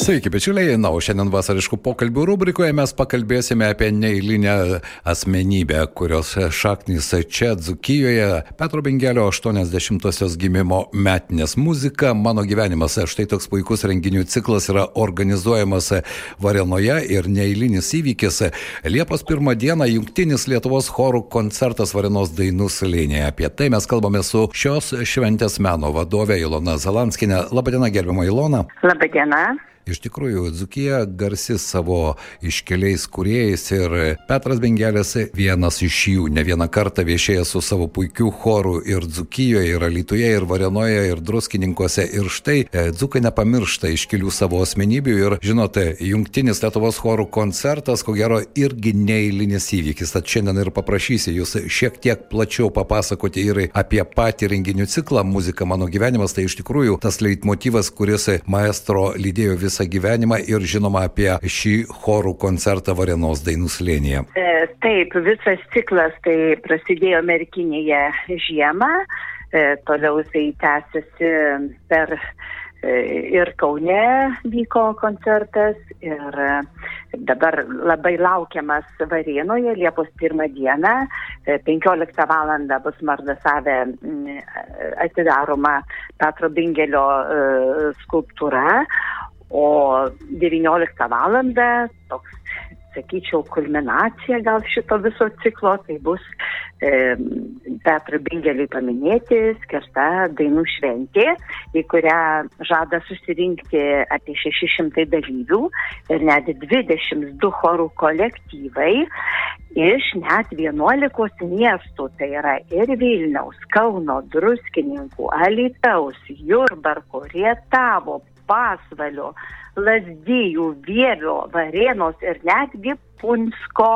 Sveiki, bičiuliai. Na, o šiandien vasariškų pokalbių rubrikoje mes pakalbėsime apie neįlinę asmenybę, kurios šaknys čia Dzukijoje. Petro Bengelio 80-osios gimimo metinės muzika. Mano gyvenimas. Štai toks puikus renginių ciklas yra organizuojamas Varenoje ir neįlinis įvykis. Liepos pirmą dieną jungtinis Lietuvos chorų koncertas Varenos dainų slėnėje. Apie tai mes kalbame su šios šventės meno vadovė Ilona Zalanskinė. Labadiena, gerbimo Ilona. Labadiena. Iš tikrųjų, Dzukija garsi savo iškeliais kuriejais ir Petras Bengelis vienas iš jų, ne vieną kartą viešėjęs su savo puikiu choru ir Dzukijoje, ir Alytuje, ir Varenoje, ir Druskininkose. Ir štai e, Dzukai nepamiršta iškelių savo asmenybių ir, žinote, jungtinis Lietuvos chorų koncertas, ko gero, irgi neįlinis įvykis. Tad šiandien ir paprašysiu jūs šiek tiek plačiau papasakoti ir apie patį renginių ciklą Muzika mano gyvenimas. Tai iš tikrųjų tas leitmotivas, kuris maestro lydėjo visą visą gyvenimą ir žinoma apie šį chorų koncertą Varenos dainų slėnyje. E, taip, visas ciklas tai prasidėjo merkinėje žiemą, e, toliau jisai tęsiasi per e, ir Kaune vyko koncertas ir dabar labai laukiamas Varėnoje Liepos 1 dieną, 15 val. bus Mardasavė atidaroma Petro Bingelio skulptūra, o 19 val. toks, sakyčiau, kulminacija gal šito viso ciklo, tai bus e, Petro Bingeliui paminėti skirta dainų šventė, į kurią žada susirinkti apie 600 dalyvių ir net 22 chorų kolektyvai iš net 11 miestų, tai yra ir Vilniaus, Kauno, Druskininkų, Alitaus, Jurbarko, Rietavo, Pasvalio, Lasdijų, Vievio, Varėnos ir netgi Punsko.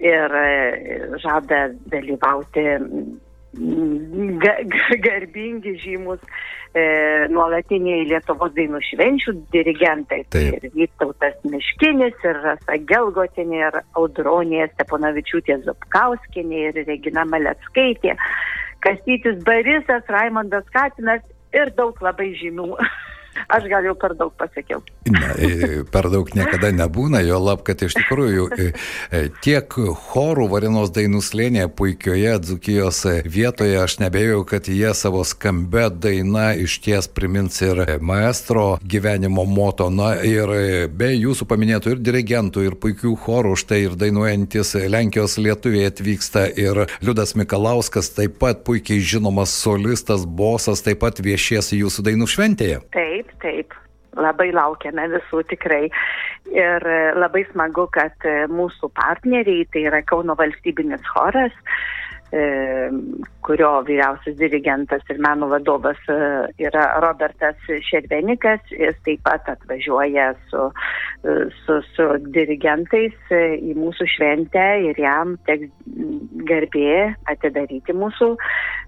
Ir e, žada dalyvauti ga, garbingi žymus e, nuolatiniai Lietuvos dainų švenčių dirigentai. Tai ir Vytautas Miškinis, ir Rasa Gelgotinė, ir Audronė Steponavičiūtė Zupkauskinė, ir Regina Maleckaitė, Kastytis Barisas, Raimondas Katinas ir daug labai žymių Aš gal jau per daug pasakiau. Ne, per daug niekada nebūna, jo lab, kad iš tikrųjų e, e, tiek chorų Varinos dainų slėnėje puikioje Dzukijos vietoje, aš nebejau, kad jie savo skambę dainą iš ties primins ir maestro gyvenimo moto. Na ir be jūsų paminėtų ir dirigentų, ir puikių chorų, štai ir dainuojantis Lenkijos lietuviai atvyksta ir Liudas Mikalauskas, taip pat puikiai žinomas solistas, bosas, taip pat viešies jūsų dainų šventėje. Taip, taip. Labai laukiame visų tikrai. Ir labai smagu, kad mūsų partneriai, tai yra Kauno valstybinis choras, E, kurio vyriausias dirigentas ir meno vadovas e, yra Robertas Šervenikas. Jis taip pat atvažiuoja su, e, su, su dirigentais į mūsų šventę ir jam teks garbė atidaryti mūsų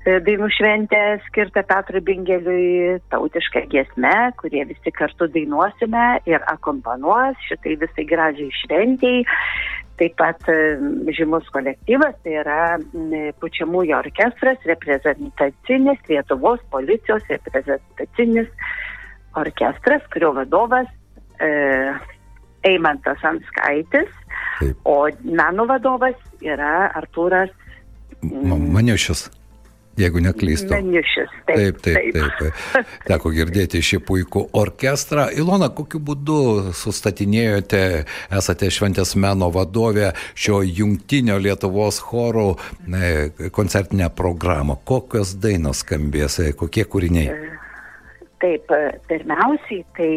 dainų šventę skirtą Petrui Bingeliui tautišką giesmę, kurie visi kartu dainuosime ir akompanuos šitai visai gražiai šventijai. Taip pat e, žymus kolektyvas, tai yra pučiamųjų orkestras, reprezentacinis Lietuvos policijos reprezentacinis orkestras, kurio vadovas e, Eimantas Anskaitis, Taip. o meno vadovas yra Artūras Maniušius jeigu neklystu. Meniušis, taip, taip, taip, taip. taip. Teko girdėti šį puikų orkestrą. Ilona, kokiu būdu sustatinėjote, esate šventės meno vadovė šio jungtinio Lietuvos chorų koncertinę programą. Kokios dainos skambės, kokie kūriniai? Taip, pirmiausiai, tai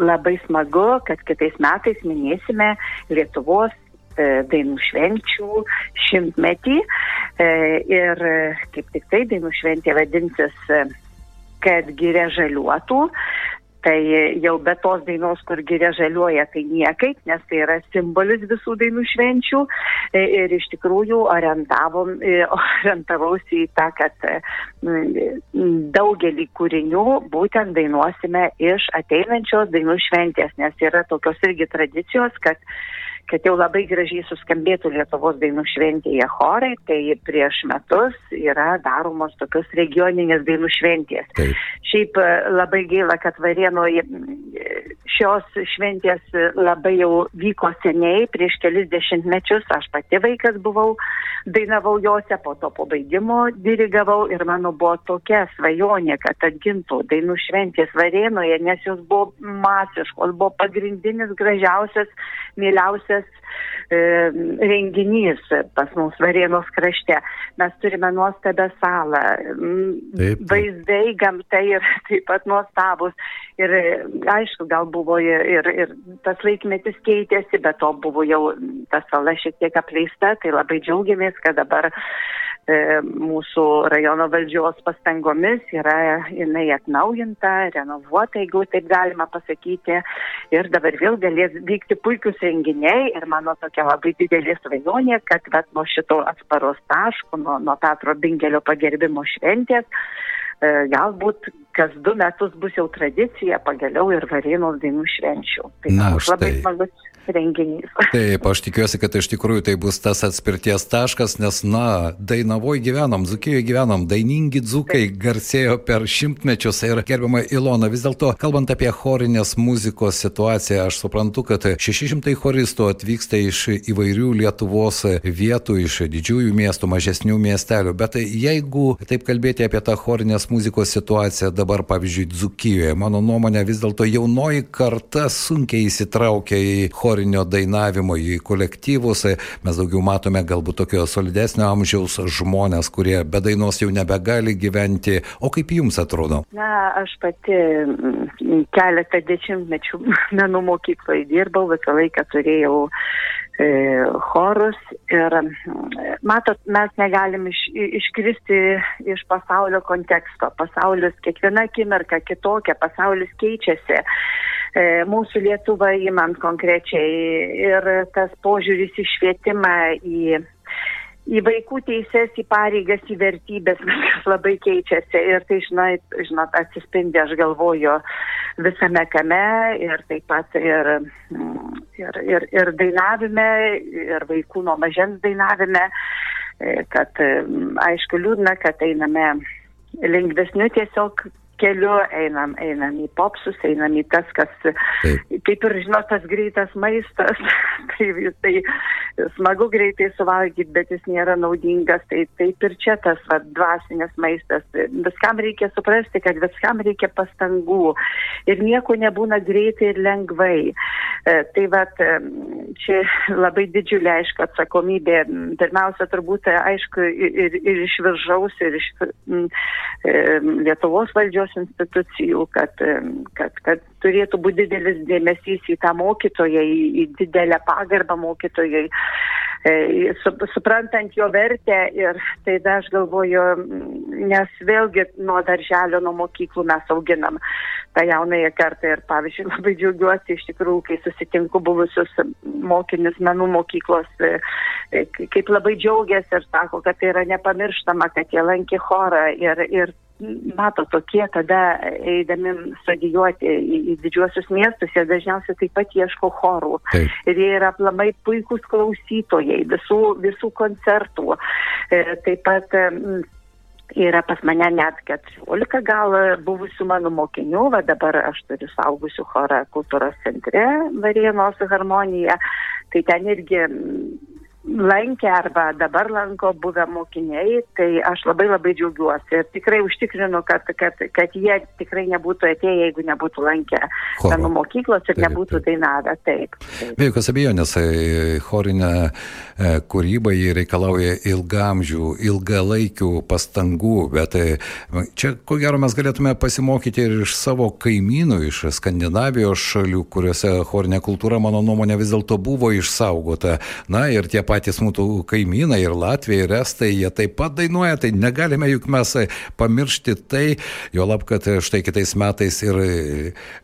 labai smagu, kad kitais metais minėsime Lietuvos E, dainų švenčių šimtmetį e, ir kaip tik tai dainų šventė vadinsis, e, kad gyrė žaliuotų. Tai jau be tos dainos, kur giria žaliuoja, tai niekaip, nes tai yra simbolis visų dainų švenčių. E, ir iš tikrųjų e, orientavausi į tą, kad daugelį kūrinių būtent dainuosime iš ateinančios dainų šventės, nes yra tokios irgi tradicijos, kad kad jau labai gražiai suskambėtų Lietuvos dainų šventėje chorai, tai prieš metus yra daromos tokios regioninės dainų šventės. Taip. Šiaip e, labai gaila, kad Varienoje šios šventės labai jau vyko seniai, prieš kelis dešimtmečius, aš pati vaikas buvau, dainavau juose, po to po baigimo dirigavau ir mano buvo tokia svajonė, kad atgintų dainų šventės Varienoje, nes jos buvo masiškos, buvo pagrindinis gražiausias, myliausias e, renginys pas mus Varėnos krašte. Mes turime nuostabią salą, taip, taip. vaizdai gamtai ir taip pat nuostabus. Ir aišku, gal buvo ir, ir, tas laikmetis keitėsi, bet to buvo jau ta sala šiek tiek apleista, tai labai džiaugiamės, kad dabar e, mūsų rajono valdžios pastangomis yra jinai atnaujinta, renovuota, jeigu taip galima pasakyti. Ir dabar vėl galės vykti puikius renginiai ir mano tokia labai didelė svajonė, kad vat, nuo šito atsparos taško, nuo, nuo Petro Bingelio pagerbimo šventės, galbūt kas du metus bus jau tradicija pagaliau ir varėnos dainų švenčių. Tai Na, labai smagus renginys. Taip, aš tikiuosi, kad iš tikrųjų tai bus tas atspirties taškas, nes, na, Dainavoje gyvenom, Zukijoje gyvenom, dainingi dzukai Taip. garsėjo per šimtmečius ir gerbiama Ilona, vis dėlto, kalbant apie chorinės muzikos situaciją, aš suprantu, kad 600 choristų atvyksta iš įvairių Lietuvos vietų, iš didžiųjų miestų, mažesnių miestelių, bet jeigu taip kalbėti apie tą chorinės muzikos situaciją dabar, pavyzdžiui, Dzukijoje, mano nuomonė vis dėlto jaunoji karta sunkiai įsitraukia į chorinę chorinio dainavimo į kolektyvus. Mes daugiau matome galbūt tokio solidesnio amžiaus žmonės, kurie be dainos jau nebegali gyventi. O kaip jums atrodo? Na, aš pati mm, keletą dešimtmečių menų mokykloje dirbau, visą laiką turėjau e, chorus ir mm, matot, mes negalim iš, iškristi iš pasaulio konteksto. Pasaulis kiekviena akimirka kitokia, pasaulis keičiasi. E, mūsų Lietuvą įmant konkrečiai ir tas požiūris į švietimą, į, į vaikų teises, į pareigas, į vertybės, viskas labai keičiasi. Ir tai, žinot, žinot, atsispindi, aš galvoju, visame kame ir taip pat ir, ir, ir, ir dainavime, ir vaikų nuo mažens dainavime, e, kad aišku liūdna, kad einame lengvesniu tiesiog keliu einam, einam į popsus, einam į tas, kas, Taip. kaip ir žinot, tas greitas maistas, tai, tai smagu greitai suvalgyti, bet jis nėra naudingas, tai taip ir čia tas va, dvasinis maistas. Viskam reikia suprasti, kad viskam reikia pastangų ir nieko nebūna greitai ir lengvai. E, tai va, čia labai didžiulė, aišku, atsakomybė. Pirmiausia, turbūt, aišku, ir, ir iš viršaus, ir iš m, e, Lietuvos valdžios institucijų, kad, kad, kad turėtų būti didelis dėmesys į tą mokytoją, į, į didelę pagarbą mokytojai, e, suprantant jo vertę ir tai da aš galvoju, nes vėlgi nuo darželio, nuo mokyklų mes auginam tą jaunąją kartą ir pavyzdžiui labai džiaugiuosi iš tikrųjų, kai susitinku buvusius mokinius menų mokyklos, e, e, kaip labai džiaugiasi ir sako, kad tai yra nepamirštama, kad jie lankė chorą ir, ir mato tokie tada eidami studijuoti į, į didžiuosius miestus, jie dažniausiai taip pat ieško chorų. Taip. Ir jie yra aplamai puikūs klausytojai visų, visų koncertų. E, taip pat yra pas mane net 14 gal buvusių mano mokinių, va dabar aš turiu saugusių chorą kultūros centre Varienos harmonija, tai ten irgi lankė arba dabar lanko buvę mokiniai, tai aš labai labai džiaugiuosi ir tikrai užtikrinu, kad, kad, kad jie tikrai nebūtų atėję, jeigu nebūtų lankę menų mokyklos ir taip, nebūtų taip. dainavę. Taip. taip. Be jokios abejonės, e, chorinė e, kūryba jį reikalauja ilgamžių, ilgalaikių pastangų, bet e, čia ko gero mes galėtume pasimokyti ir iš savo kaimynų, iš Skandinavijos šalių, kuriuose chorinė kultūra, mano nuomonė, vis dėlto buvo išsaugota. Na ir tie patys patys mūsų kaimynai ir Latvija, ir Estai, jie taip pat dainuoja, tai negalime juk mes pamiršti tai, jo lab, kad štai kitais metais ir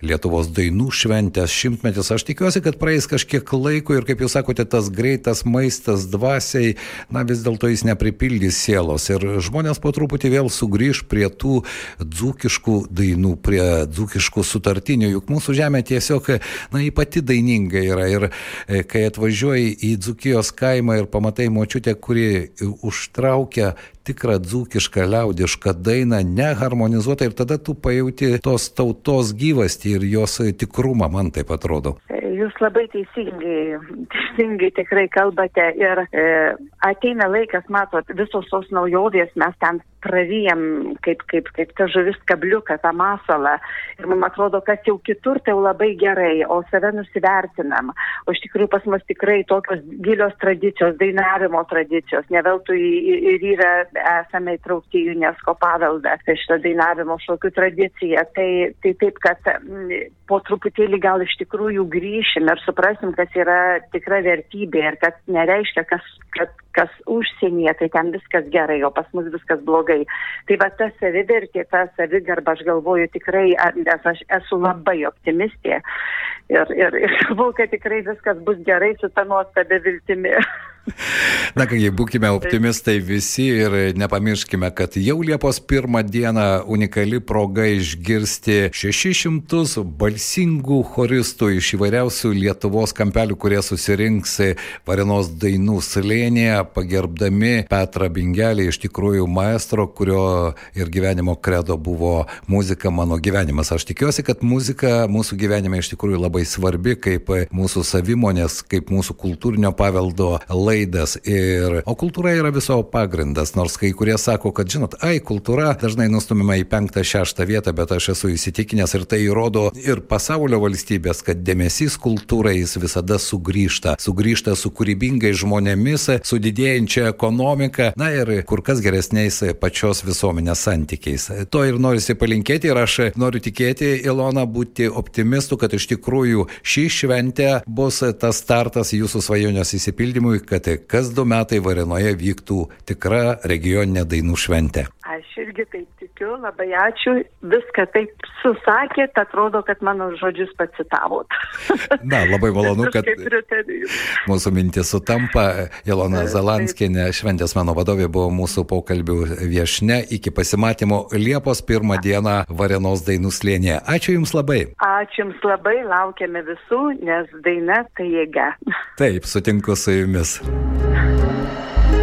Lietuvos dainų šventės šimtmetis. Aš tikiuosi, kad praeis kažkiek laiko ir, kaip jūs sakote, tas greitas maistas dvasiai, na vis dėlto jis nepripildys sielos. Ir žmonės po truputį vėl sugrįž prie tų dzūkiškų dainų, prie dzūkiškų sutartinių. Juk mūsų žemė tiesiog, na, ypati daininga yra. Ir e, kai atvažiuoji į dzūkijos kaimą ir pamatai močiutę, kuri užtraukia tikrą dzūkišką liaudišką dainą, neharmonizuotą ir tada tu pajauti tos tautos gyvastį ir jos tikrumą, man taip atrodo. Jūs labai teisingai, teisingai tikrai kalbate ir e, ateina laikas, matot, visos tos naujovės mes ten praryjam kaip, kaip, kaip ta žuvis kabliuką, tą masalą. Ir man atrodo, kas jau kitur, tai jau labai gerai, o save nusivertinam. O iš tikrųjų pas mus tikrai tokios gilios tradicijos, dainavimo tradicijos, neveltui ir yra esame įtraukti į UNESCO paveldą, tai šitą dainavimo šokių tradiciją. Tai, tai taip, kad m, po truputėlį gal iš tikrųjų grįšim ir suprasim, kas yra tikra vertybė ir kad nereiškia, kas, kad, kas užsienyje, tai ten viskas gerai, o pas mus viskas blogai. Tai va ta savivertė, ta savigarba, aš galvoju tikrai, nes aš esu labai optimistė ir, ir, ir galvoju, kad tikrai viskas bus gerai su ta nuostabi viltimi. Na kągi, būkime optimistai visi ir nepamirškime, kad jau Liepos pirmą dieną unikali proga išgirsti 600 balsingų choristų iš įvairiausių Lietuvos kampelių, kurie susirinks Varenos dainų slėnėje, pagerbdami Petrą Bingelį, iš tikrųjų maestro, kurio ir gyvenimo kredo buvo muzika mano gyvenimas. Aš tikiuosi, kad muzika mūsų gyvenime iš tikrųjų labai svarbi, kaip mūsų savimonės, kaip mūsų kultūrinio paveldo laidas. Ir, o kultūra yra viso pagrindas, nors kai kurie sako, kad, žinot, ai, kultūra dažnai nustumima į penktą, šeštą vietą, bet aš esu įsitikinęs ir tai įrodo ir pasaulio valstybės, kad dėmesys kultūrai jis visada sugrįžta. Sugrįžta su kūrybingais žmonėmis, su didėjančia ekonomika, na ir kur kas geresniais pačios visuomenės santykiais. To ir norisi palinkėti ir aš noriu tikėti, Ilona, būti optimistu, kad iš tikrųjų ši šventė bus tas startas jūsų svajonės įsipildymui, kad kas du metai Varenoje vyktų tikra regioninė dainų šventė. Aš irgi taip tikiu, labai ačiū, viską taip susakėt, atrodo, kad mano žodžius pacitavot. Na, labai malonu, kad mūsų mintis sutampa. Jelona Zalanskinė, šventės mano vadovė, buvo mūsų pokalbių viešne. Iki pasimatymo Liepos pirmą dieną Varenos dainų slėnėje. Ačiū Jums labai. Ačiū Jums labai, laukiame visų, nes daina tai jėga. Taip, sutinku su Jumis.